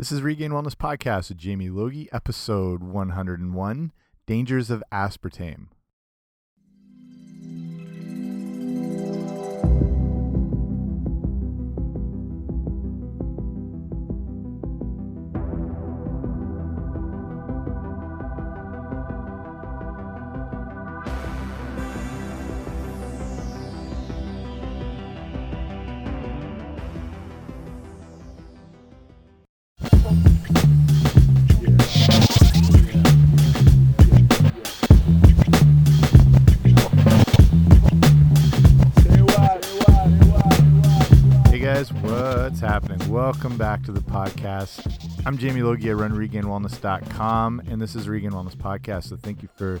This is Regained Wellness Podcast with Jamie Logie, episode 101 Dangers of Aspartame. Welcome back to the podcast. I'm Jamie Logie. I run regainedwellness.com, and this is Regained Wellness Podcast. So thank you for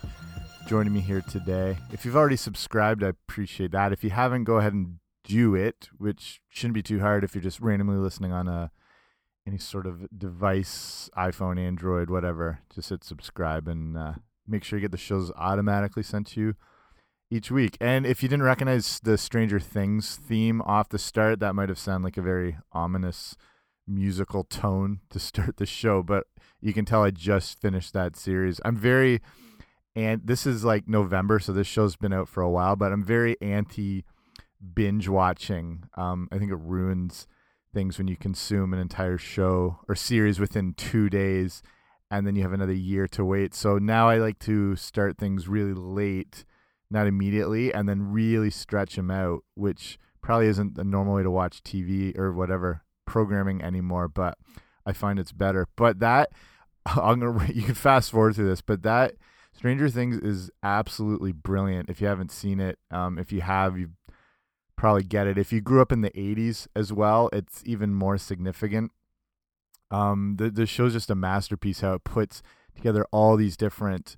joining me here today. If you've already subscribed, I appreciate that. If you haven't, go ahead and do it, which shouldn't be too hard if you're just randomly listening on a any sort of device, iPhone, Android, whatever. Just hit subscribe and uh, make sure you get the shows automatically sent to you each week. And if you didn't recognize the Stranger Things theme off the start, that might have sounded like a very ominous musical tone to start the show, but you can tell I just finished that series. I'm very and this is like November, so this show's been out for a while, but I'm very anti binge watching. Um, I think it ruins things when you consume an entire show or series within two days and then you have another year to wait. So now I like to start things really late not immediately, and then really stretch them out, which probably isn't the normal way to watch TV or whatever programming anymore. But I find it's better. But that I'm gonna you can fast forward through this, but that Stranger Things is absolutely brilliant. If you haven't seen it, um, if you have, you probably get it. If you grew up in the '80s as well, it's even more significant. Um, the the show's just a masterpiece. How it puts together all these different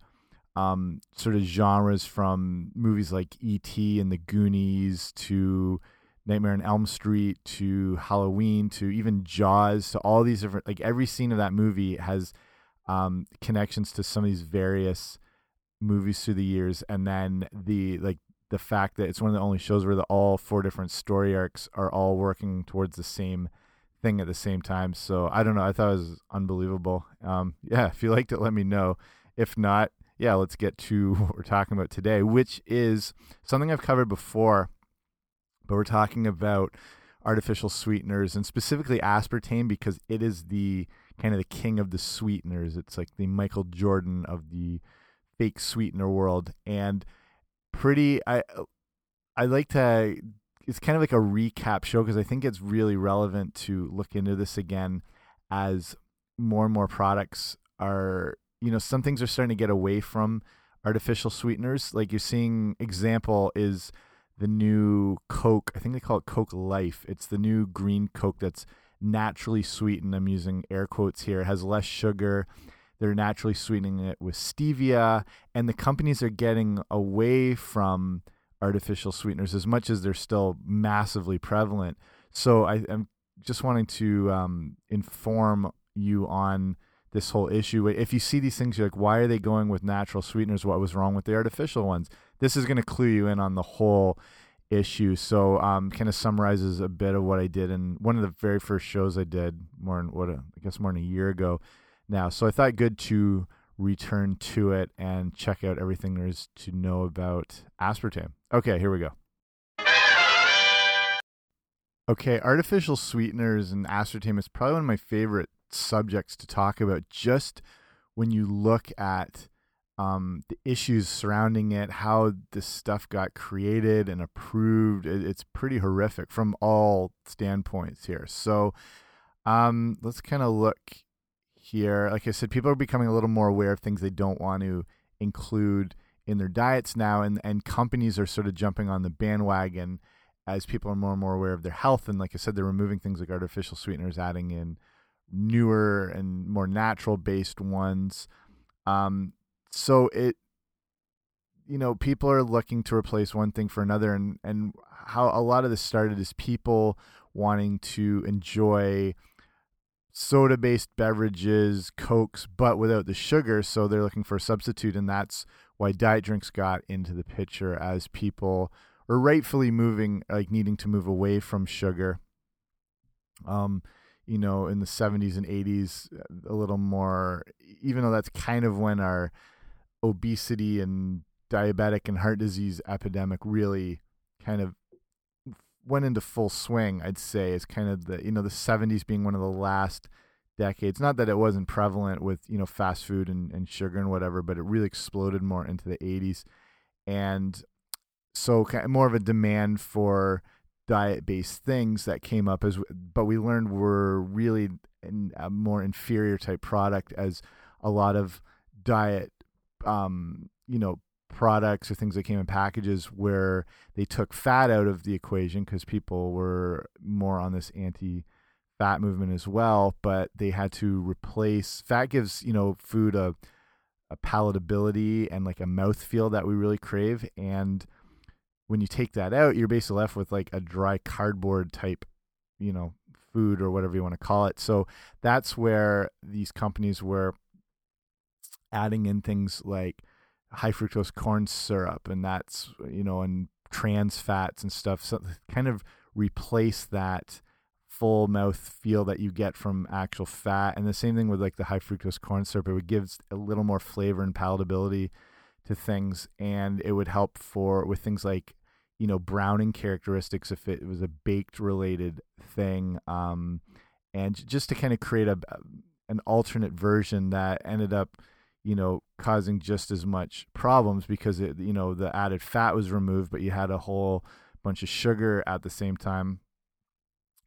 um, sort of genres from movies like E.T. and The Goonies to Nightmare on Elm Street to Halloween to even Jaws to all these different like every scene of that movie has um, connections to some of these various movies through the years, and then the like the fact that it's one of the only shows where the all four different story arcs are all working towards the same thing at the same time. So I don't know. I thought it was unbelievable. Um, yeah, if you liked it, let me know. If not, yeah, let's get to what we're talking about today, which is something I've covered before, but we're talking about artificial sweeteners and specifically aspartame because it is the kind of the king of the sweeteners. It's like the Michael Jordan of the fake sweetener world and pretty I I like to it's kind of like a recap show because I think it's really relevant to look into this again as more and more products are you know some things are starting to get away from artificial sweeteners. Like you're seeing example is the new coke i think they call it coke life. It's the new green coke that's naturally sweetened. I'm using air quotes here. It has less sugar. They're naturally sweetening it with stevia and the companies are getting away from artificial sweeteners as much as they're still massively prevalent. So I, am just wanting to um, inform you on this whole issue. If you see these things, you're like, why are they going with natural sweeteners? What was wrong with the artificial ones? This is going to clue you in on the whole issue. So, um, kind of summarizes a bit of what I did in one of the very first shows I did, more than what I guess more than a year ago now. So I thought good to return to it and check out everything there is to know about aspartame. Okay, here we go. Okay, artificial sweeteners and aspartame is probably one of my favorite subjects to talk about just when you look at um, the issues surrounding it, how this stuff got created and approved. It, it's pretty horrific from all standpoints here. So um, let's kind of look here. Like I said, people are becoming a little more aware of things they don't want to include in their diets now, and, and companies are sort of jumping on the bandwagon as people are more and more aware of their health. And like I said, they're removing things like artificial sweeteners, adding in newer and more natural based ones. Um, so it, you know, people are looking to replace one thing for another, and and how a lot of this started is people wanting to enjoy soda based beverages, cokes, but without the sugar. So they're looking for a substitute, and that's why diet drinks got into the picture as people are rightfully moving, like needing to move away from sugar. Um, you know, in the 70s and 80s, uh, a little more, even though that's kind of when our obesity and diabetic and heart disease epidemic really kind of went into full swing, I'd say, is kind of the, you know, the 70s being one of the last decades. Not that it wasn't prevalent with, you know, fast food and, and sugar and whatever, but it really exploded more into the 80s. And so kind of more of a demand for diet based things that came up as but we learned were really a more inferior type product as a lot of diet um you know products or things that came in packages where they took fat out of the equation because people were more on this anti fat movement as well but they had to replace fat gives you know food a a palatability and like a mouth feel that we really crave and when you take that out, you're basically left with like a dry cardboard type, you know, food or whatever you want to call it. So that's where these companies were adding in things like high fructose corn syrup and that's, you know, and trans fats and stuff. So kind of replace that full mouth feel that you get from actual fat. And the same thing with like the high fructose corn syrup. It would give a little more flavor and palatability to things and it would help for with things like you know browning characteristics if it was a baked related thing um, and just to kind of create a an alternate version that ended up you know causing just as much problems because it you know the added fat was removed but you had a whole bunch of sugar at the same time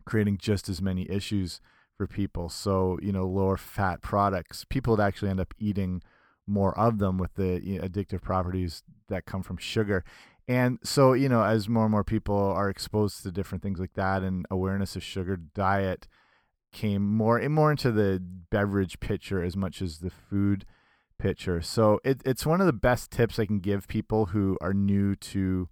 creating just as many issues for people. So you know lower fat products people would actually end up eating more of them with the you know, addictive properties that come from sugar and so, you know, as more and more people are exposed to different things like that and awareness of sugar diet came more and more into the beverage picture as much as the food picture. So it, it's one of the best tips I can give people who are new to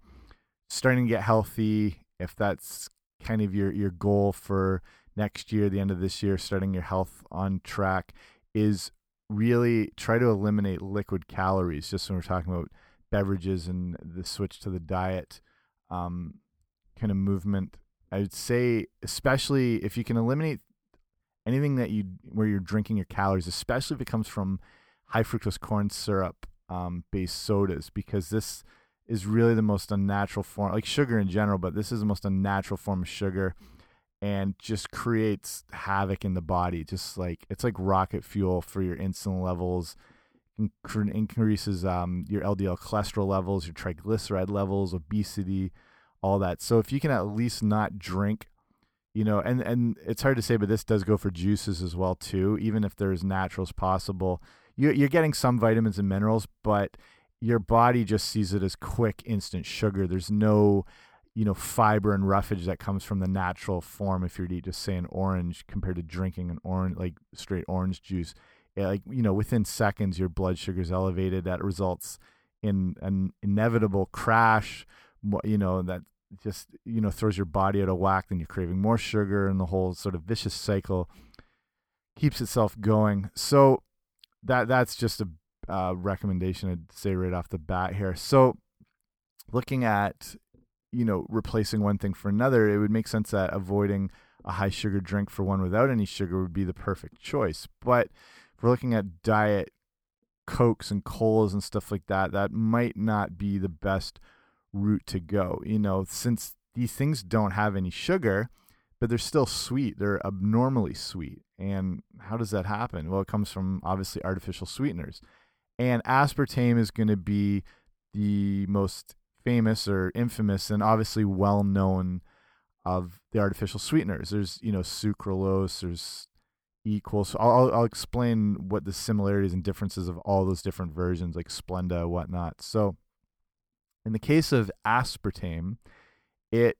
starting to get healthy. If that's kind of your, your goal for next year, the end of this year, starting your health on track is really try to eliminate liquid calories. Just when we're talking about beverages and the switch to the diet um, kind of movement. I would say, especially if you can eliminate anything that you where you're drinking your calories, especially if it comes from high fructose corn syrup um, based sodas, because this is really the most unnatural form, like sugar in general, but this is the most unnatural form of sugar and just creates havoc in the body. Just like it's like rocket fuel for your insulin levels increases um, your LDL cholesterol levels, your triglyceride levels, obesity, all that. So if you can at least not drink, you know, and and it's hard to say, but this does go for juices as well too. Even if they're as natural as possible, you, you're getting some vitamins and minerals, but your body just sees it as quick, instant sugar. There's no you know fiber and roughage that comes from the natural form if you're to eat just say an orange compared to drinking an orange like straight orange juice like you know within seconds your blood sugar is elevated. That results in an inevitable crash you know that just you know throws your body out of whack. Then you're craving more sugar and the whole sort of vicious cycle keeps itself going. So that that's just a uh, recommendation i'd say right off the bat here. So looking at you know replacing one thing for another it would make sense that avoiding a high sugar drink for one without any sugar would be the perfect choice. But we're looking at diet cokes and colas and stuff like that, that might not be the best route to go. You know, since these things don't have any sugar, but they're still sweet. They're abnormally sweet. And how does that happen? Well, it comes from obviously artificial sweeteners. And aspartame is going to be the most famous or infamous and obviously well known of the artificial sweeteners. There's, you know, sucralose, there's equal. So I'll, I'll explain what the similarities and differences of all those different versions, like Splenda, whatnot. So, in the case of aspartame, it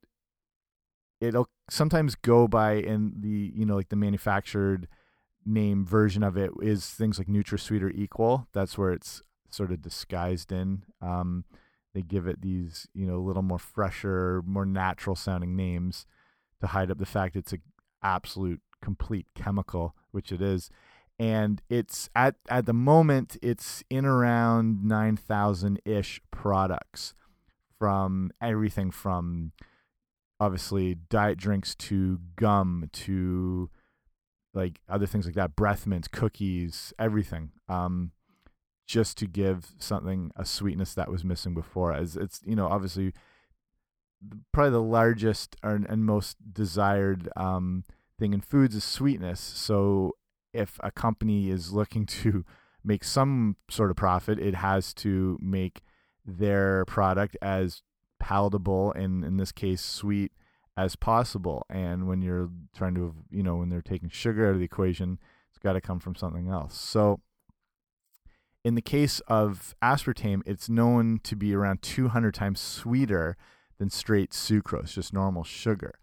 it'll sometimes go by in the you know like the manufactured name version of it is things like NutraSweet or Equal. That's where it's sort of disguised in. Um, they give it these you know a little more fresher, more natural sounding names to hide up the fact it's a absolute complete chemical, which it is. And it's at at the moment it's in around nine thousand ish products from everything from obviously diet drinks to gum to like other things like that, breath mints, cookies, everything. Um, just to give something a sweetness that was missing before. As it's you know obviously probably the largest and most desired um, thing in foods is sweetness. So if a company is looking to make some sort of profit, it has to make their product as palatable and in this case sweet as possible. And when you're trying to, you know, when they're taking sugar out of the equation, it's got to come from something else. So in the case of aspartame, it's known to be around 200 times sweeter than straight sucrose, just normal sugar.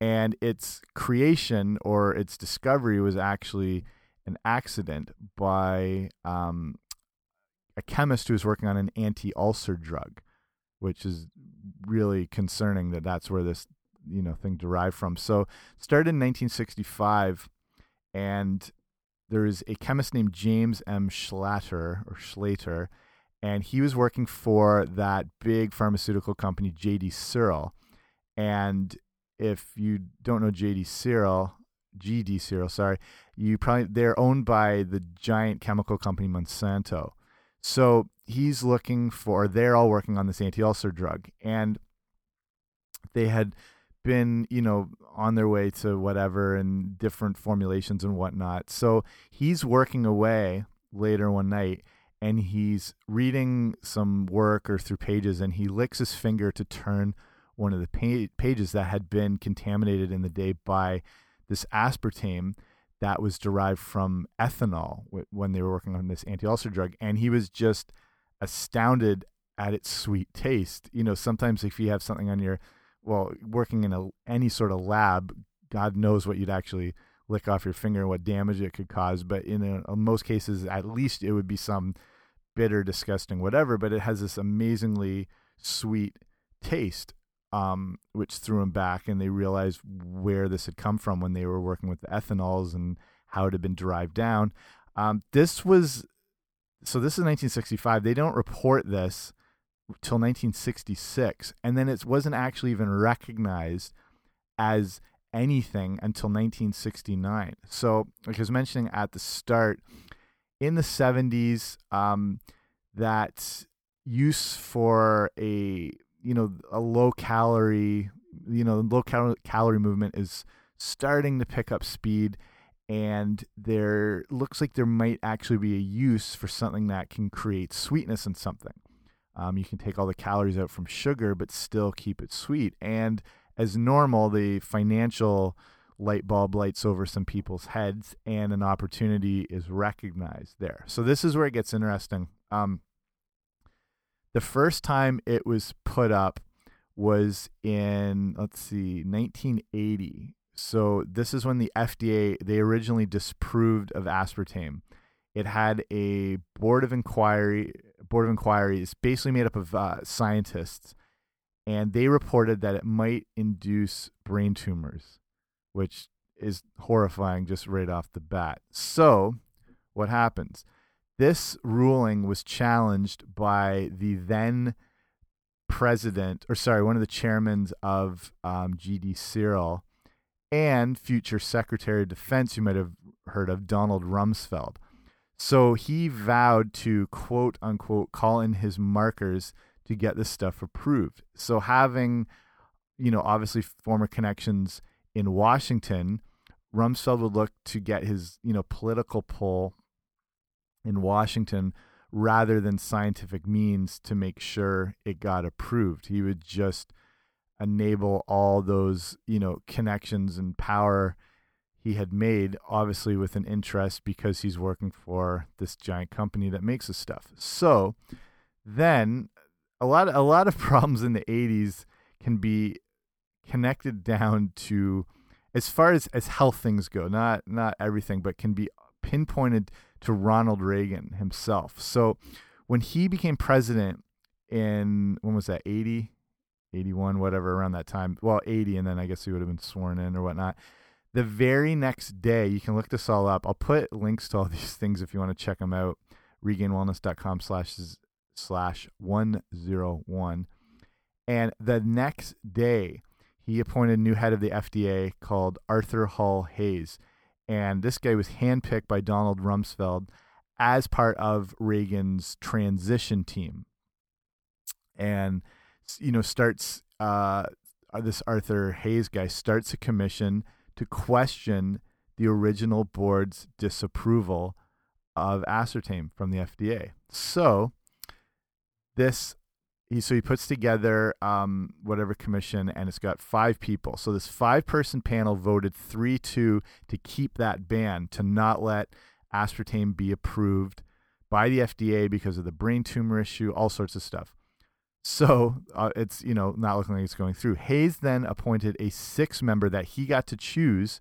And its creation or its discovery was actually an accident by um, a chemist who was working on an anti-ulcer drug, which is really concerning that that's where this you know thing derived from. So started in 1965, and there is a chemist named James M. Schlatter or Schlater, and he was working for that big pharmaceutical company J.D. Searle. And if you don't know J.D. Searle, G.D. Searle, sorry, you probably they're owned by the giant chemical company Monsanto. So he's looking for. They're all working on this anti-ulcer drug, and they had been, you know, on their way to whatever and different formulations and whatnot. So he's working away later one night and he's reading some work or through pages and he licks his finger to turn one of the pa pages that had been contaminated in the day by this aspartame that was derived from ethanol when they were working on this anti-ulcer drug and he was just astounded at its sweet taste you know sometimes if you have something on your well, working in a any sort of lab, God knows what you'd actually lick off your finger and what damage it could cause. But in, a, in most cases, at least it would be some bitter, disgusting, whatever. But it has this amazingly sweet taste, um, which threw them back, and they realized where this had come from when they were working with the ethanols and how it had been derived down. Um, this was so. This is 1965. They don't report this till 1966, and then it wasn't actually even recognized as anything until 1969. So, like I was mentioning at the start, in the 70s, um, that use for a you know a low calorie you know low cal calorie movement is starting to pick up speed and there looks like there might actually be a use for something that can create sweetness in something um, you can take all the calories out from sugar, but still keep it sweet. And as normal, the financial light bulb lights over some people's heads, and an opportunity is recognized there. So this is where it gets interesting. Um, the first time it was put up was in let's see 1980 so this is when the FDA they originally disapproved of aspartame it had a board of inquiry board of inquiry is basically made up of uh, scientists, and they reported that it might induce brain tumors, which is horrifying just right off the bat. So, what happens? This ruling was challenged by the then president, or sorry, one of the chairmen of um, GD Searle and future Secretary of Defense, you might have heard of, Donald Rumsfeld. So he vowed to quote unquote call in his markers to get this stuff approved. So having, you know, obviously former connections in Washington, Rumsfeld would look to get his, you know, political pull in Washington rather than scientific means to make sure it got approved. He would just enable all those, you know, connections and power he had made, obviously with an interest because he's working for this giant company that makes this stuff. So then a lot of, a lot of problems in the 80s can be connected down to as far as as health things go, not not everything, but can be pinpointed to Ronald Reagan himself. So when he became president in when was that 80 81 whatever around that time well 80 and then i guess he would have been sworn in or whatnot the very next day, you can look this all up. I'll put links to all these things if you want to check them out. Regainedwellness.com slash slash 101. And the next day, he appointed a new head of the FDA called Arthur Hull Hayes. And this guy was handpicked by Donald Rumsfeld as part of Reagan's transition team, and you know starts uh, this Arthur Hayes guy starts a commission to question the original board's disapproval of aspartame from the FDA. So this he so he puts together um, whatever commission and it's got five people. So this five person panel voted three two to keep that ban to not let aspartame be approved by the FDA because of the brain tumor issue, all sorts of stuff. So uh, it's you know not looking like it's going through. Hayes then appointed a six member that he got to choose,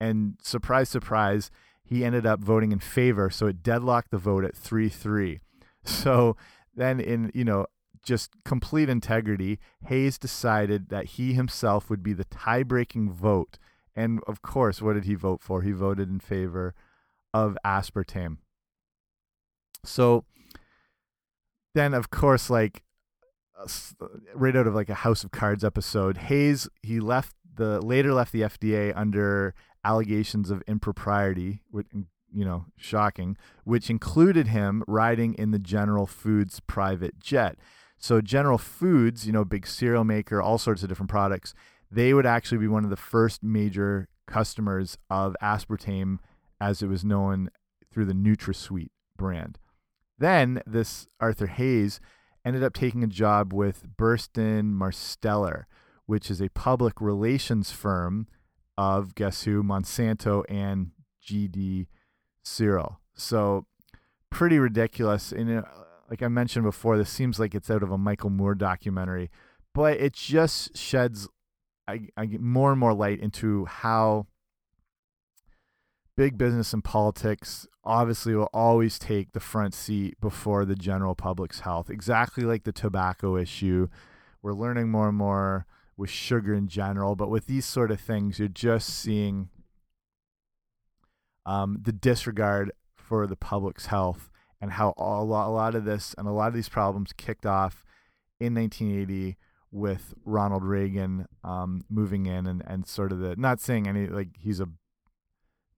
and surprise, surprise, he ended up voting in favor. So it deadlocked the vote at three three. So then in you know just complete integrity, Hayes decided that he himself would be the tie-breaking vote. And of course, what did he vote for? He voted in favor of aspartame. So then, of course, like uh, uh, right out of like a House of Cards episode, Hayes he left the later left the FDA under allegations of impropriety, which mm, you know, shocking, which included him riding in the General Foods private jet. So General Foods, you know, big cereal maker, all sorts of different products, they would actually be one of the first major customers of aspartame as it was known through the NutraSweet brand. Then this Arthur Hayes ended up taking a job with Burson-Marsteller, which is a public relations firm of guess who Monsanto and GD Searle. So pretty ridiculous. And uh, like I mentioned before, this seems like it's out of a Michael Moore documentary, but it just sheds I, I get more and more light into how big business and politics obviously will always take the front seat before the general public's health. Exactly like the tobacco issue. We're learning more and more with sugar in general, but with these sort of things, you're just seeing um, the disregard for the public's health and how a lot, a lot of this and a lot of these problems kicked off in 1980 with Ronald Reagan um, moving in and, and sort of the not saying any like he's a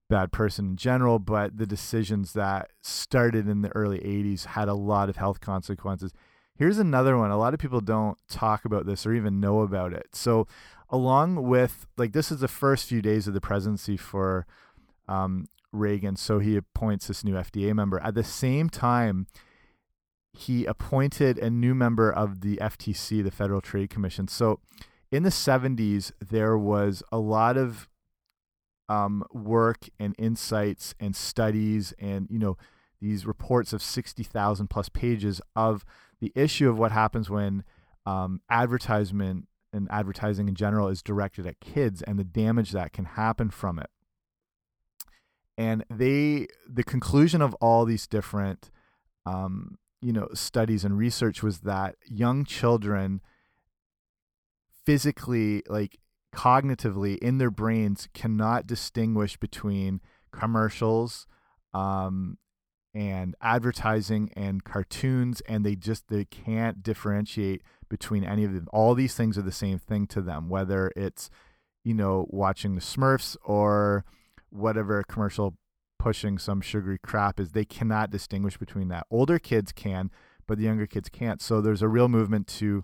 bad person in general, but the decisions that started in the early 80s had a lot of health consequences. Here's another one. A lot of people don't talk about this or even know about it. So, along with like this is the first few days of the presidency for um, Reagan, so he appoints this new FDA member. At the same time, he appointed a new member of the FTC, the Federal Trade Commission. So in the 70s, there was a lot of um, work and insights and studies and, you know, these reports of 60,000 plus pages of the issue of what happens when um, advertisement and advertising in general is directed at kids and the damage that can happen from it and they the conclusion of all these different um, you know studies and research was that young children physically like cognitively in their brains cannot distinguish between commercials um, and advertising and cartoons and they just they can't differentiate between any of them. All these things are the same thing to them whether it's you know watching the smurfs or whatever commercial pushing some sugary crap is they cannot distinguish between that. Older kids can, but the younger kids can't. So there's a real movement to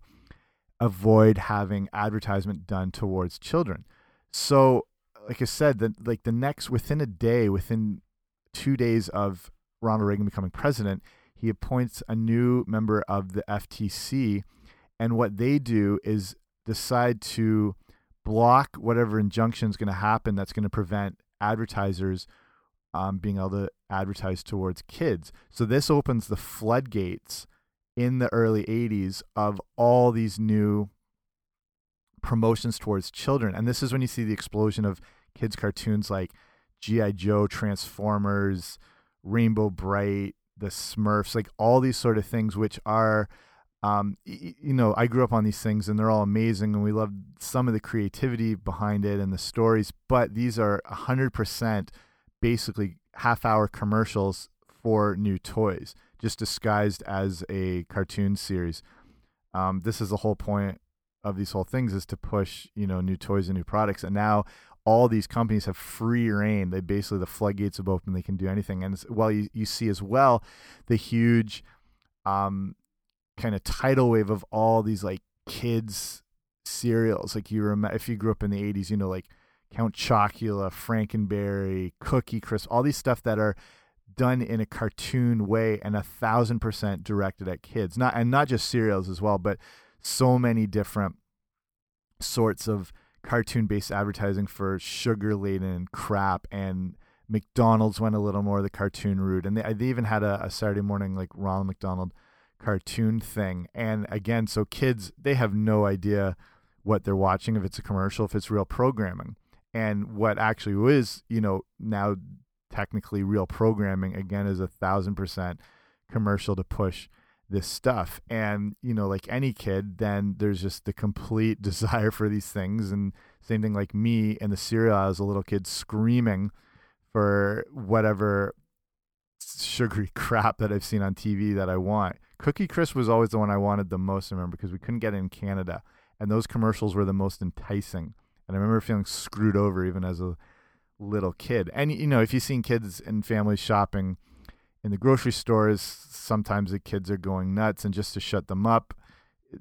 avoid having advertisement done towards children. So like I said, the, like the next within a day, within two days of Ronald Reagan becoming president, he appoints a new member of the FTC, and what they do is decide to block whatever injunction is going to happen that's going to prevent advertisers um, being able to advertise towards kids. So this opens the floodgates in the early 80s of all these new promotions towards children. And this is when you see the explosion of kids' cartoons like G.I. Joe, Transformers, Rainbow Brite, the Smurfs, like all these sort of things, which are um, you know, I grew up on these things and they're all amazing and we love some of the creativity behind it and the stories, but these are 100% basically half hour commercials for new toys, just disguised as a cartoon series. Um, this is the whole point of these whole things is to push, you know, new toys and new products. And now all these companies have free reign. They basically the floodgates have opened. They can do anything. And while you, you see as well the huge um, kind of tidal wave of all these like kids cereals. Like you remember if you grew up in the 80s, you know, like Count Chocula, Frankenberry, Cookie Crisp, all these stuff that are done in a cartoon way and a thousand percent directed at kids. Not and not just cereals as well, but so many different sorts of cartoon based advertising for sugar laden crap and McDonald's went a little more the cartoon route and they, they even had a, a Saturday morning like Ronald McDonald cartoon thing. And again so kids they have no idea what they're watching if it's a commercial if it's real programming. And what actually was you know now technically real programming again is a thousand percent commercial to push this stuff. And you know like any kid then there's just the complete desire for these things. And same thing like me and the cereal as a little kid screaming for whatever sugary crap that I've seen on TV that I want. Cookie Crisp was always the one I wanted the most, I remember, because we couldn't get it in Canada. And those commercials were the most enticing. And I remember feeling screwed over even as a little kid. And, you know, if you've seen kids and families shopping in the grocery stores, sometimes the kids are going nuts. And just to shut them up,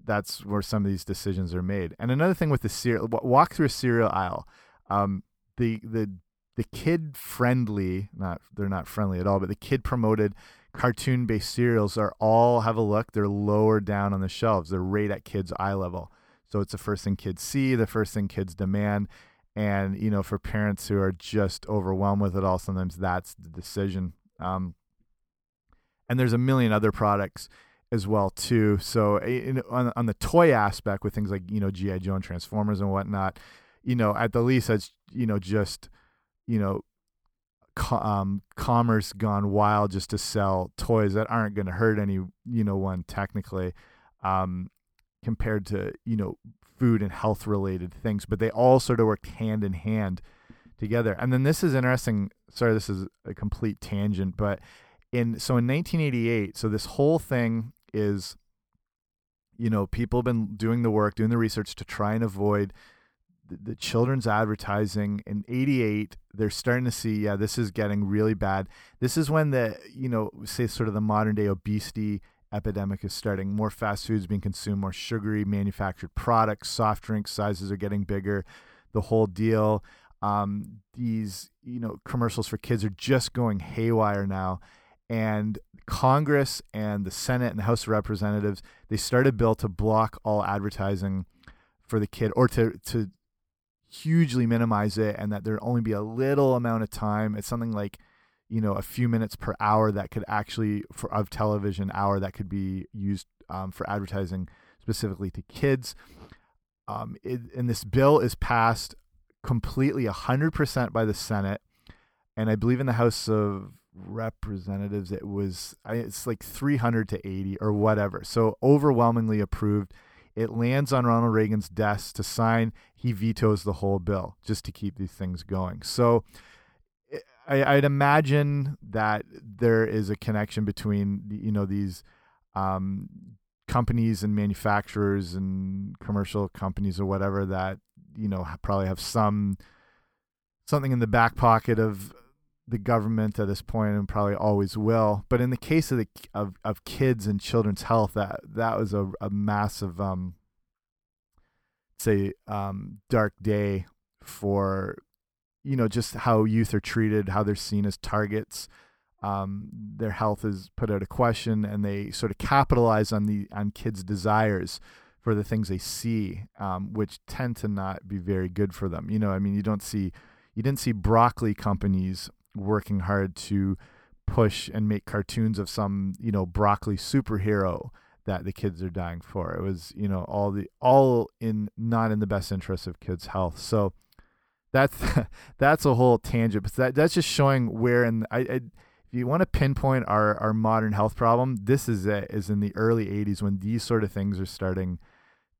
that's where some of these decisions are made. And another thing with the cereal, walk through a cereal aisle. Um, the, the the kid friendly not they're not friendly at all but the kid promoted cartoon based cereals are all have a look they're lower down on the shelves. They're right at kids eye level. So it's the first thing kids see the first thing kids demand. And you know for parents who are just overwhelmed with it all sometimes that's the decision. Um, and there's a million other products as well too. So in, on, on the toy aspect with things like you know gi joe and transformers and whatnot you know at the least it's you know just you know, um, commerce gone wild just to sell toys that aren't going to hurt any, you know, one technically, um, compared to, you know, food and health related things. But they all sort of worked hand in hand together. And then this is interesting. Sorry, this is a complete tangent, but in so in 1988, so this whole thing is, you know, people have been doing the work, doing the research to try and avoid the, children's advertising in 88 they're starting to see yeah this is getting really bad. This is when the you know say sort of the modern day obesity epidemic is starting. More fast foods being consumed more sugary manufactured products soft drink sizes are getting bigger. The whole deal um, these you know commercials for kids are just going haywire now. And congress and the senate and the house of representatives they started a bill to block all advertising for the kid or to to hugely minimize it and that there'd only be a little amount of time. It's something like, you know, a few minutes per hour that could actually for of television hour that could be used um, for advertising specifically to kids. Um, it, and this bill is passed completely 100% by the Senate. And I believe in the House of Representatives, it was, it's like 300 to 80 or whatever. So overwhelmingly approved. It lands on Ronald Reagan's desk to sign. He vetoes the whole bill just to keep these things going. So I, would imagine that there is a connection between you know these um, companies and manufacturers and commercial companies or whatever that you know probably have some something in the back pocket of the government at this point and probably always will. But in the case of the of, of kids and children's health, that that was a, a massive um say um dark day for you know just how youth are treated, how they're seen as targets. Um, their health is put out of question, and they sort of capitalize on the on kids' desires for the things they see, um, which tend to not be very good for them. You know, I mean, you don't see you didn't see broccoli companies working hard to push and make cartoons of some you know broccoli superhero that the kids are dying for. It was you know all the all in not in the best interest of kids' health. So that's that's a whole tangent, but that that's just showing where and I, I if you want to pinpoint our our modern health problem, this is it. Is in the early '80s when these sort of things are starting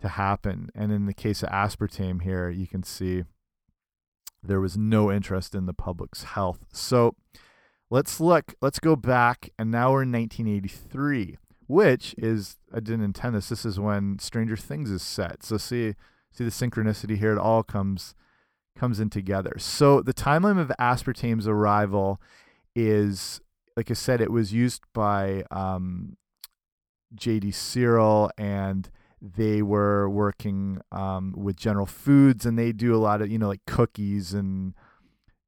to happen. And in the case of aspartame here, you can see there was no interest in the public's health. So let's look, let's go back, and now we're in 1983, which is, I didn't intend this, this is when Stranger Things is set. So see, see the synchronicity here, it all comes comes in together. So the timeline of aspartame's arrival is, like I said, it was used by um, J.D. Searle and they were working um, with General Foods, and they do a lot of you know like cookies and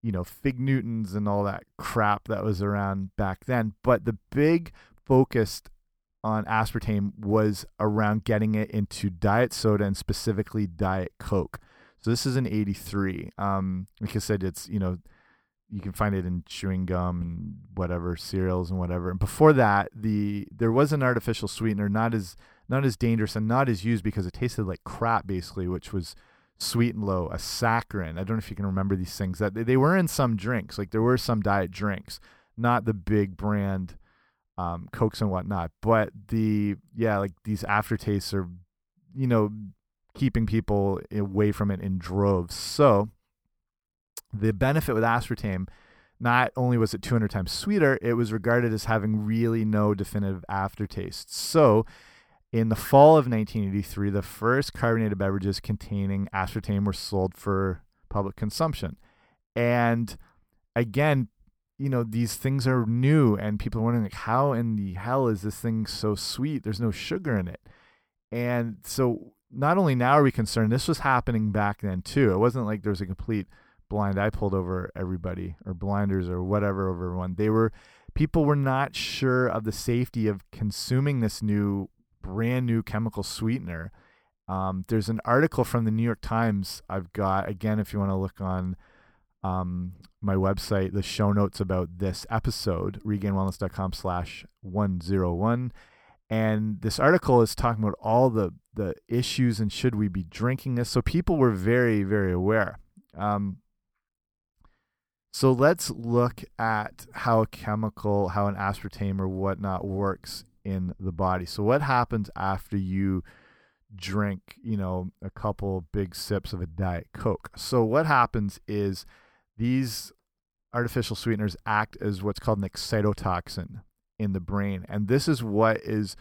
you know fig Newtons and all that crap that was around back then. But the big focus on aspartame was around getting it into diet soda and specifically diet coke. So this is an 83. Um, like I said, it's you know you can find it in chewing gum and whatever cereals and whatever. And before that, the there was an artificial sweetener, not as not as dangerous and not as used because it tasted like crap basically, which was sweet and low, a saccharin. I don't know if you can remember these things that they were in some drinks, like there were some diet drinks, not the big brand um, cokes and whatnot, but the yeah, like these aftertastes are, you know, keeping people away from it in droves. So the benefit with aspartame not only was it 200 times sweeter, it was regarded as having really no definitive aftertaste. So in the fall of 1983, the first carbonated beverages containing aspartame were sold for public consumption. And again, you know, these things are new, and people are wondering, like, how in the hell is this thing so sweet? There's no sugar in it. And so, not only now are we concerned, this was happening back then too. It wasn't like there was a complete blind eye pulled over everybody or blinders or whatever over everyone. They were, people were not sure of the safety of consuming this new brand new chemical sweetener. Um, there's an article from the New York Times I've got, again, if you want to look on um, my website, the show notes about this episode, regainedwellness.com slash 101. And this article is talking about all the, the issues and should we be drinking this. So people were very, very aware. Um, so let's look at how a chemical, how an aspartame or whatnot works in the body. So what happens after you drink, you know, a couple big sips of a diet coke? So what happens is these artificial sweeteners act as what's called an excitotoxin in the brain, and this is what is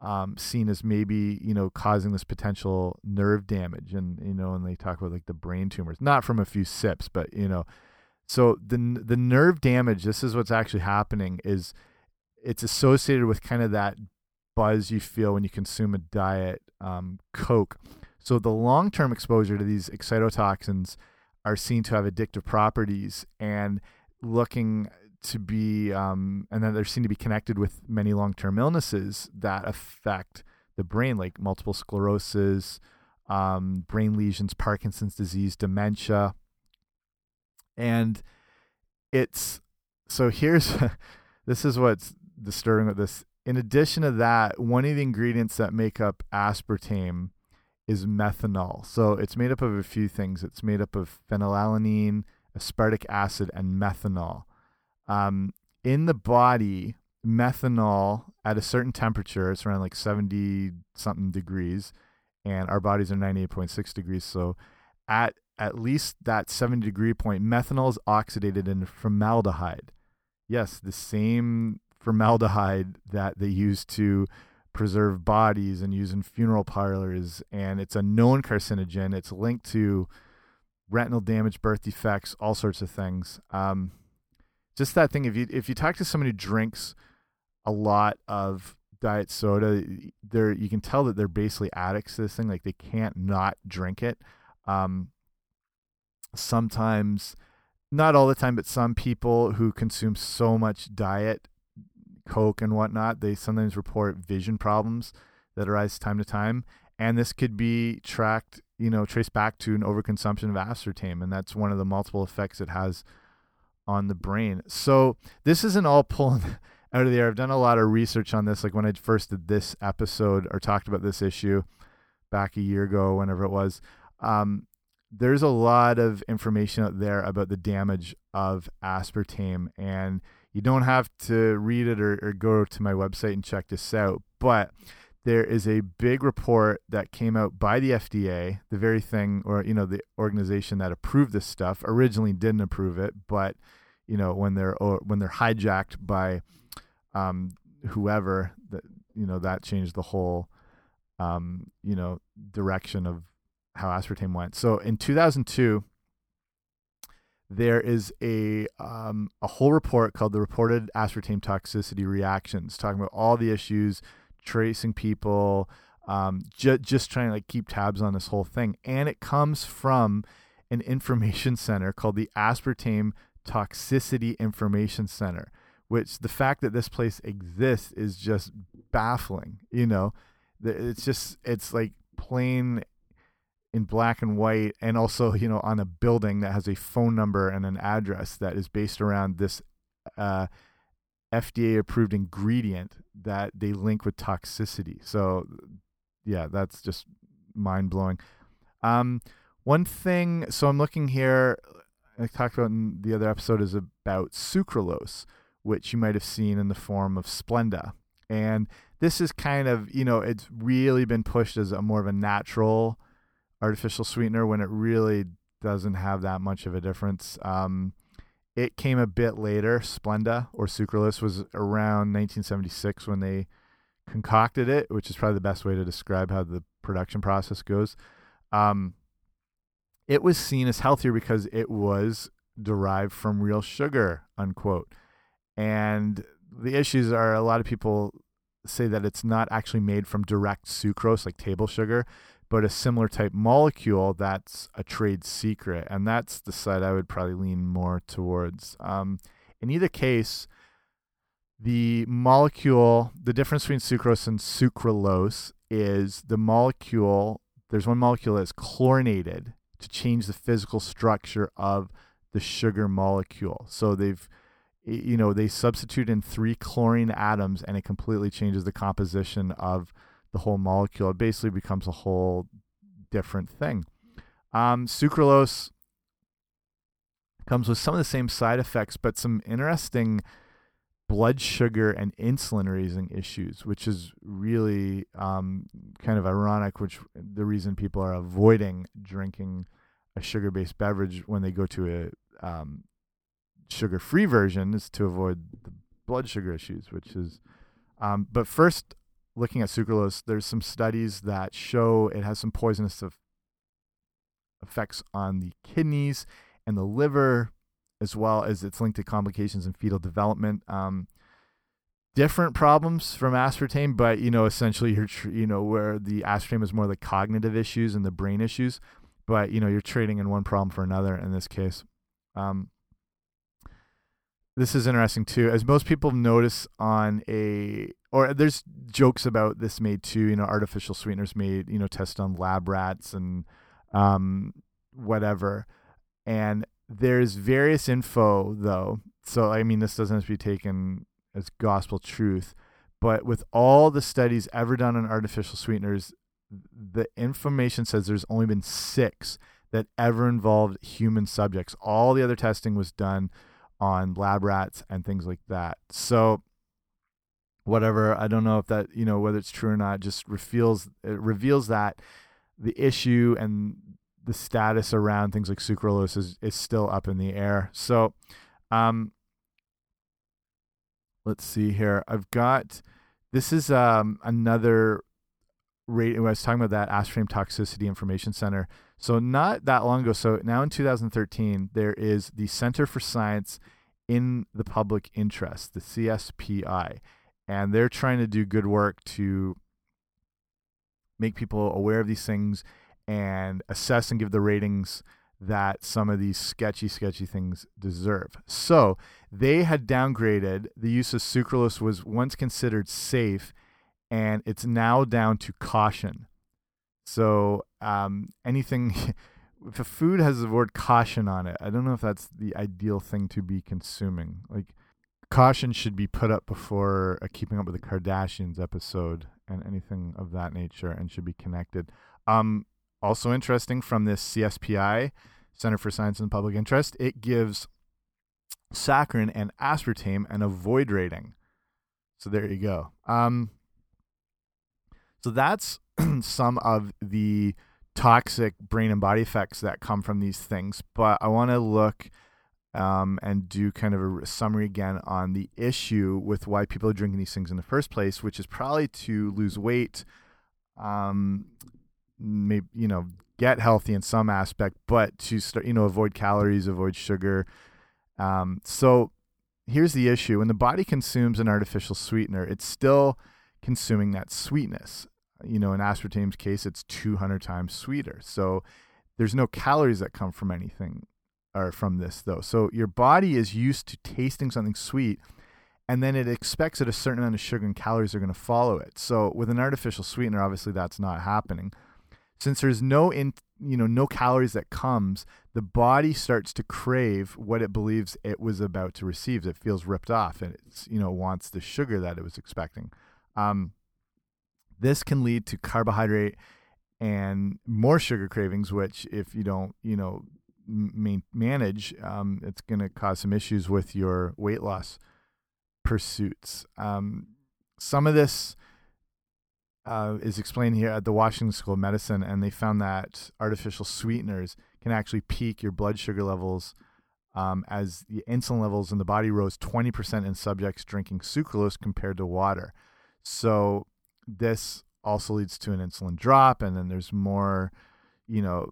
um, seen as maybe you know causing this potential nerve damage, and you know, and they talk about like the brain tumors, not from a few sips, but you know, so the the nerve damage. This is what's actually happening is it's associated with kind of that buzz you feel when you consume a diet um, Coke. So the long term exposure to these excitotoxins are seen to have addictive properties and looking to be, um, and then they're seen to be connected with many long term illnesses that affect the brain, like multiple sclerosis, um, brain lesions, Parkinson's disease, dementia. And it's so here's this is what's disturbing with this. In addition to that, one of the ingredients that make up aspartame is methanol. So it's made up of a few things. It's made up of phenylalanine, aspartic acid, and methanol. Um, in the body, methanol at a certain temperature, it's around like 70 something degrees, and our bodies are 98.6 degrees. So at at least that 70 degree point, methanol is oxidated into formaldehyde. Yes, the same formaldehyde that they use to preserve bodies and use in funeral parlors. And it's a known carcinogen. It's linked to retinal damage, birth defects, all sorts of things. Um, just that thing. If you if you talk to somebody who drinks a lot of diet soda, they're you can tell that they're basically addicts to this thing. Like they can't not drink it. Um, sometimes, not all the time, but some people who consume so much diet coke and whatnot, they sometimes report vision problems that arise time to time. And this could be tracked, you know, traced back to an overconsumption of aspartame. And that's one of the multiple effects it has on the brain. So this isn't all pulling out of the air. I've done a lot of research on this. Like when I first did this episode or talked about this issue back a year ago, whenever it was, um, there's a lot of information out there about the damage of aspartame. And you don't have to read it or, or go to my website and check this out, but there is a big report that came out by the FDA, the very thing, or you know, the organization that approved this stuff originally didn't approve it, but you know, when they're when they're hijacked by um, whoever, that you know, that changed the whole, um, you know, direction of how aspartame went. So in 2002, there is a um, a whole report called the reported aspartame toxicity reactions, talking about all the issues, tracing people, um, ju just trying to like keep tabs on this whole thing, and it comes from an information center called the Aspartame Toxicity Information Center. Which the fact that this place exists is just baffling. You know, it's just it's like plain in black and white and also you know on a building that has a phone number and an address that is based around this uh, FDA approved ingredient that they link with toxicity. So yeah, that's just mind blowing. Um, one thing, so I'm looking here. I talked about in the other episode is about sucralose, which you might have seen in the form of Splenda, and this is kind of you know it's really been pushed as a more of a natural artificial sweetener when it really doesn't have that much of a difference. Um, it came a bit later. Splenda or sucralose was around 1976 when they concocted it, which is probably the best way to describe how the production process goes. Um, it was seen as healthier because it was derived from real sugar, unquote. And the issues are a lot of people say that it's not actually made from direct sucrose, like table sugar, but a similar type molecule that's a trade secret. And that's the side I would probably lean more towards. Um, in either case, the molecule, the difference between sucrose and sucralose is the molecule, there's one molecule that's chlorinated to change the physical structure of the sugar molecule. So they've, you know, they substitute in three chlorine atoms and it completely changes the composition of the whole molecule. It basically becomes a whole different thing. Um, sucralose comes with some of the same side effects, but some interesting blood sugar and insulin raising issues, which is really um, kind of ironic, which the reason people are avoiding drinking a sugar based beverage when they go to a um, sugar free version is to avoid the blood sugar issues, which is. Um, but first, looking at sucralose, there's some studies that show it has some poisonous effects on the kidneys and the liver, as well as it's linked to complications in fetal development. Um, different problems from aspartame, but you know, essentially, you're you know where the aspartame is more the cognitive issues and the brain issues, but you know, you're trading in one problem for another in this case. Um, this is interesting too, as most people notice on a or there's jokes about this made too. You know, artificial sweeteners made you know tested on lab rats and um, whatever. And there's various info though, so I mean this doesn't have to be taken as gospel truth, but with all the studies ever done on artificial sweeteners, the information says there's only been six that ever involved human subjects. All the other testing was done on lab rats and things like that. So whatever, I don't know if that, you know, whether it's true or not, just reveals it reveals that the issue and the status around things like sucralose is, is still up in the air. So um let's see here. I've got this is um another rate I was talking about that aspartame toxicity information center so not that long ago, so now in 2013, there is the Center for Science in the Public Interest, the CSPI, and they're trying to do good work to make people aware of these things and assess and give the ratings that some of these sketchy, sketchy things deserve. So they had downgraded the use of sucralose was once considered safe, and it's now down to caution. So um, anything, if a food has the word caution on it, I don't know if that's the ideal thing to be consuming. Like caution should be put up before a Keeping Up with the Kardashians episode and anything of that nature, and should be connected. Um, also interesting from this CSPI Center for Science and Public Interest, it gives saccharin and aspartame an avoid rating. So there you go. Um, so that's some of the toxic brain and body effects that come from these things. But I want to look um, and do kind of a summary again on the issue with why people are drinking these things in the first place, which is probably to lose weight, um, maybe you know get healthy in some aspect, but to start you know avoid calories, avoid sugar. Um, so here's the issue: when the body consumes an artificial sweetener, it's still consuming that sweetness. You know, in aspartame's case, it's 200 times sweeter. So there's no calories that come from anything or from this though. So your body is used to tasting something sweet and then it expects that a certain amount of sugar and calories are going to follow it. So with an artificial sweetener, obviously that's not happening. Since there's no in you know no calories that comes, the body starts to crave what it believes it was about to receive. It feels ripped off, and it's you know wants the sugar that it was expecting. Um, this can lead to carbohydrate and more sugar cravings, which if you don't you know manage, um, it's going to cause some issues with your weight loss pursuits. Um, some of this uh, is explained here at the Washington School of Medicine, and they found that artificial sweeteners can actually peak your blood sugar levels um, as the insulin levels in the body rose 20% in subjects drinking sucralose compared to water. So this also leads to an insulin drop, and then there's more, you know,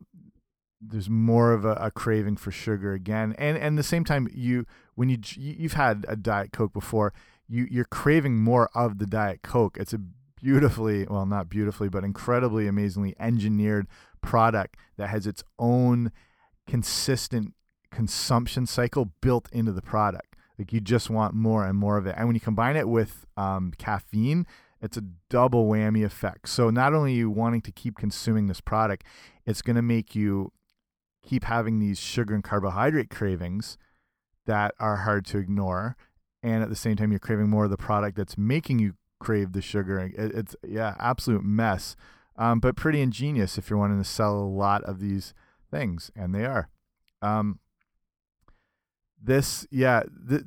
there's more of a, a, craving for sugar again. And and the same time you when you you've had a diet coke before you you're craving more of the diet coke. It's a beautifully well not beautifully but incredibly amazingly engineered product that has its own consistent consumption cycle built into the product. Like you just want more and more of it. And when you combine it with um, caffeine it's a double whammy effect. So not only are you wanting to keep consuming this product it's going to make you keep having these sugar and carbohydrate cravings that are hard to ignore and at the same time you're craving more of the product that's making you crave the sugar. It's yeah absolute mess. Um, but pretty ingenious if you're wanting to sell a lot of these things and they are. Um, this yeah th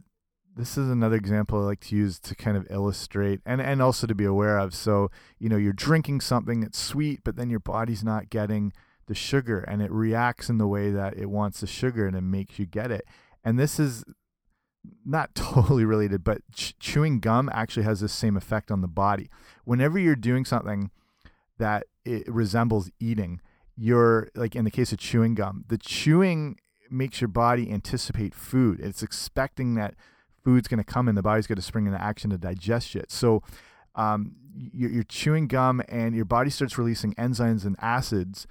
this is another example I like to use to kind of illustrate and and also to be aware of. So you know you're drinking something that's sweet but then your body's not getting the sugar and it reacts in the way that it wants the sugar and it makes you get it. And this is not totally related, but ch chewing gum actually has the same effect on the body. Whenever you're doing something that it resembles eating, you're like in the case of chewing gum, the chewing makes your body anticipate food. It's expecting that food's going to come and the body's going to spring into action to digest it. So um, you're, you're chewing gum and your body starts releasing enzymes and acids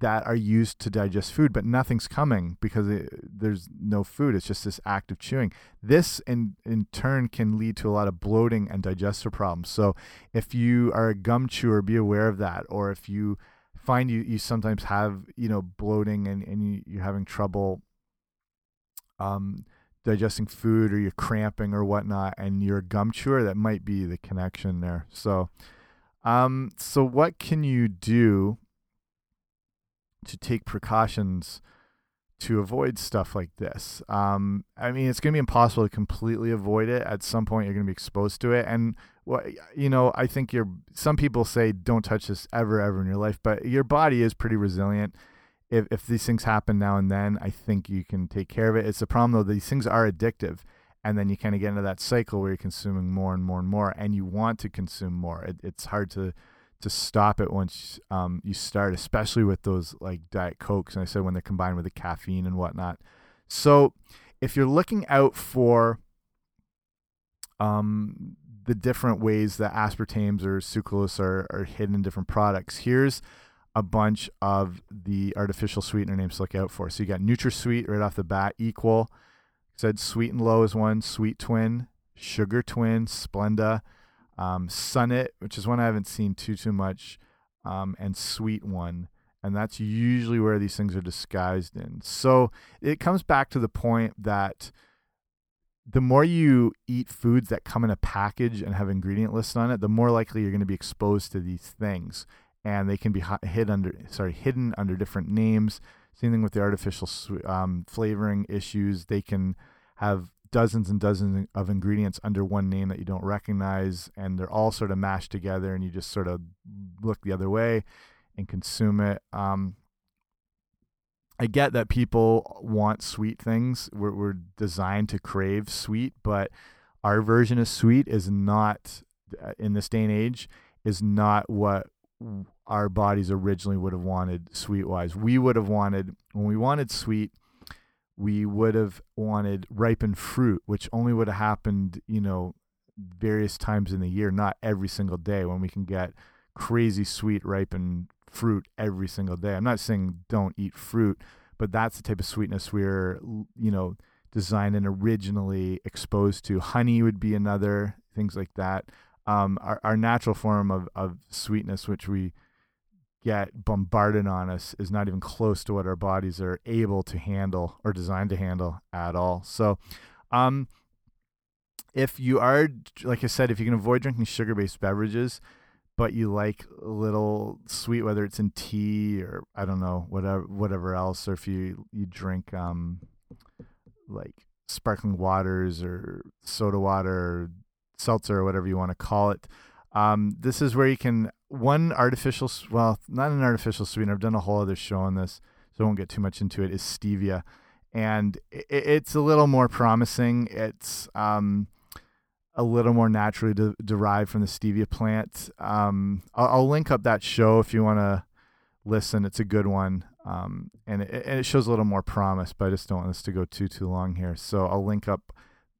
that are used to digest food, but nothing's coming because it, there's no food. It's just this act of chewing. This, in in turn, can lead to a lot of bloating and digestive problems. So, if you are a gum chewer, be aware of that. Or if you find you you sometimes have you know bloating and and you, you're having trouble um, digesting food, or you're cramping or whatnot, and you're a gum chewer, that might be the connection there. So, um, so what can you do? To take precautions to avoid stuff like this. Um, I mean, it's going to be impossible to completely avoid it. At some point, you're going to be exposed to it, and well, you know, I think you're. Some people say don't touch this ever, ever in your life, but your body is pretty resilient. If if these things happen now and then, I think you can take care of it. It's a problem though; these things are addictive, and then you kind of get into that cycle where you're consuming more and more and more, and you want to consume more. It, it's hard to to stop it once um, you start, especially with those like Diet Cokes. And I said when they're combined with the caffeine and whatnot. So if you're looking out for um, the different ways that aspartames or sucralose are, are hidden in different products, here's a bunch of the artificial sweetener names to look out for. So you got NutraSweet right off the bat, Equal. Said Sweet and Low is one, Sweet Twin, Sugar Twin, Splenda um, Sunett, which is one I haven't seen too too much, um, and Sweet One, and that's usually where these things are disguised in. So it comes back to the point that the more you eat foods that come in a package and have ingredient lists on it, the more likely you're going to be exposed to these things, and they can be hid under sorry hidden under different names. Same thing with the artificial um, flavoring issues; they can have dozens and dozens of ingredients under one name that you don't recognize and they're all sort of mashed together and you just sort of look the other way and consume it um, i get that people want sweet things we're, we're designed to crave sweet but our version of sweet is not uh, in this day and age is not what our bodies originally would have wanted sweet wise. We would have wanted when we wanted sweet, we would have wanted ripened fruit, which only would have happened, you know, various times in the year, not every single day when we can get crazy sweet ripened fruit every single day. I'm not saying don't eat fruit, but that's the type of sweetness we're, you know, designed and originally exposed to. Honey would be another, things like that. Um, our, our natural form of, of sweetness, which we get bombarded on us, is not even close to what our bodies are able to handle or designed to handle at all. So, um, if you are, like I said, if you can avoid drinking sugar based beverages, but you like a little sweet, whether it's in tea or I don't know, whatever, whatever else, or if you, you drink, um, like sparkling waters or soda water or seltzer or whatever you want to call it. Um, this is where you can one artificial, well, not an artificial sweetener. I've done a whole other show on this, so I won't get too much into it. Is stevia, and it, it's a little more promising. It's um, a little more naturally de derived from the stevia plant. Um, I'll, I'll, link up that show if you want to listen. It's a good one. Um, and, it, and it shows a little more promise, but I just don't want this to go too too long here. So I'll link up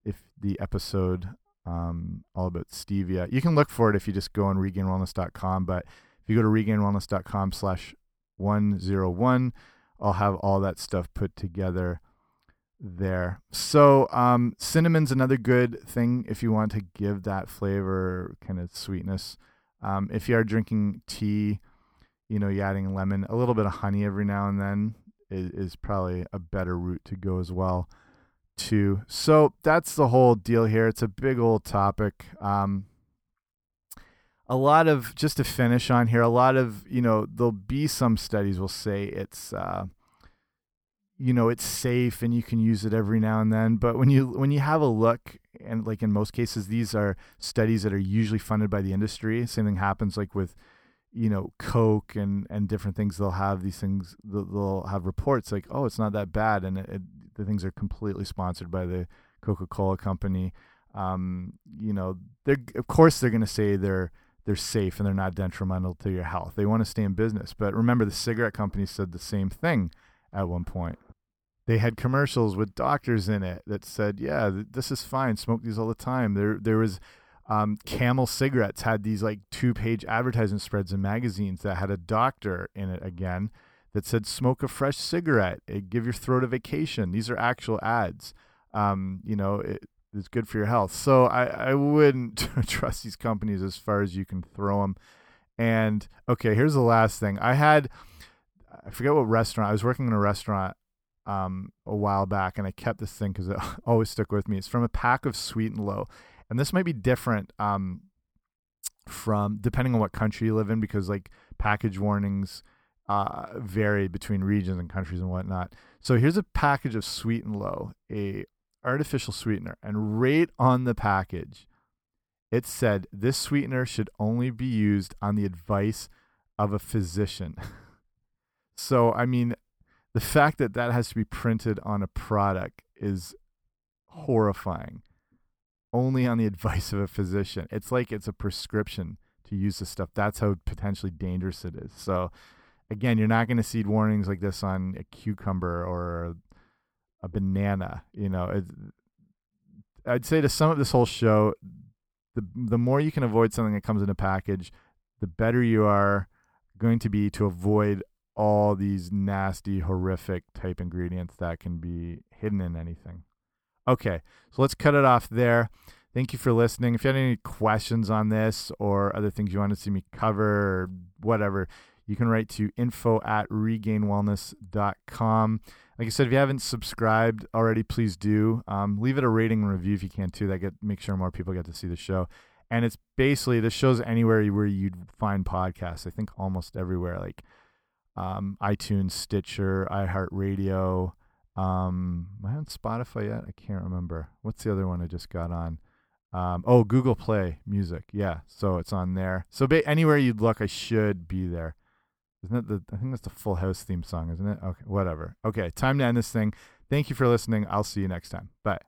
if the episode um, all about stevia. You can look for it if you just go on regainedwellness.com. But if you go to regainedwellness.com slash 101, I'll have all that stuff put together there. So um, cinnamon's another good thing if you want to give that flavor kind of sweetness. Um, if you are drinking tea, you know, you adding lemon, a little bit of honey every now and then is, is probably a better route to go as well. So that's the whole deal here. It's a big old topic. Um, a lot of just to finish on here, a lot of you know there'll be some studies will say it's uh, you know it's safe and you can use it every now and then. But when you when you have a look and like in most cases these are studies that are usually funded by the industry. Same thing happens like with you know coke and and different things they'll have these things they'll have reports like oh it's not that bad and it, it, the things are completely sponsored by the coca-cola company. Um, you know they're of course they're going to say they're they're safe and they're not detrimental to your health. They want to stay in business. But remember the cigarette companies said the same thing at one point. They had commercials with doctors in it that said yeah this is fine. Smoke these all the time. There there was um, Camel cigarettes had these like two page advertising spreads in magazines that had a doctor in it again that said smoke a fresh cigarette, give your throat a vacation. These are actual ads. Um, you know, it, it's good for your health. So I, I wouldn't trust these companies as far as you can throw them. And okay, here's the last thing. I had, I forget what restaurant. I was working in a restaurant um, a while back, and I kept this thing because it always stuck with me. It's from a pack of Sweet and Low and this might be different um, from depending on what country you live in because like package warnings uh, vary between regions and countries and whatnot. So here's a package of Sweet and Low, a artificial sweetener, and right on the package, it said this sweetener should only be used on the advice of a physician. so I mean, the fact that that has to be printed on a product is horrifying only on the advice of a physician. It's like it's a prescription to use this stuff. That's how potentially dangerous it is. So, again, you're not going to see warnings like this on a cucumber or a banana. You know, it, I'd say to sum up this whole show, the the more you can avoid something that comes in a package, the better you are going to be to avoid all these nasty, horrific type ingredients that can be hidden in anything. Okay, so let's cut it off there. Thank you for listening. If you had any questions on this or other things you want to see me cover or whatever, you can write to info at regainedwellness.com. Like I said, if you haven't subscribed already, please do. Um, leave it a rating and review if you can too. That get make sure more people get to see the show. And it's basically this show's anywhere where you'd find podcasts. I think almost everywhere, like um, iTunes, Stitcher, iHeartRadio, um, am I on Spotify yet? I can't remember. What's the other one I just got on? Um, oh, Google Play Music. Yeah, so it's on there. So anywhere you'd look, I should be there. Isn't that the? I think that's the Full House theme song, isn't it? Okay, whatever. Okay, time to end this thing. Thank you for listening. I'll see you next time. Bye.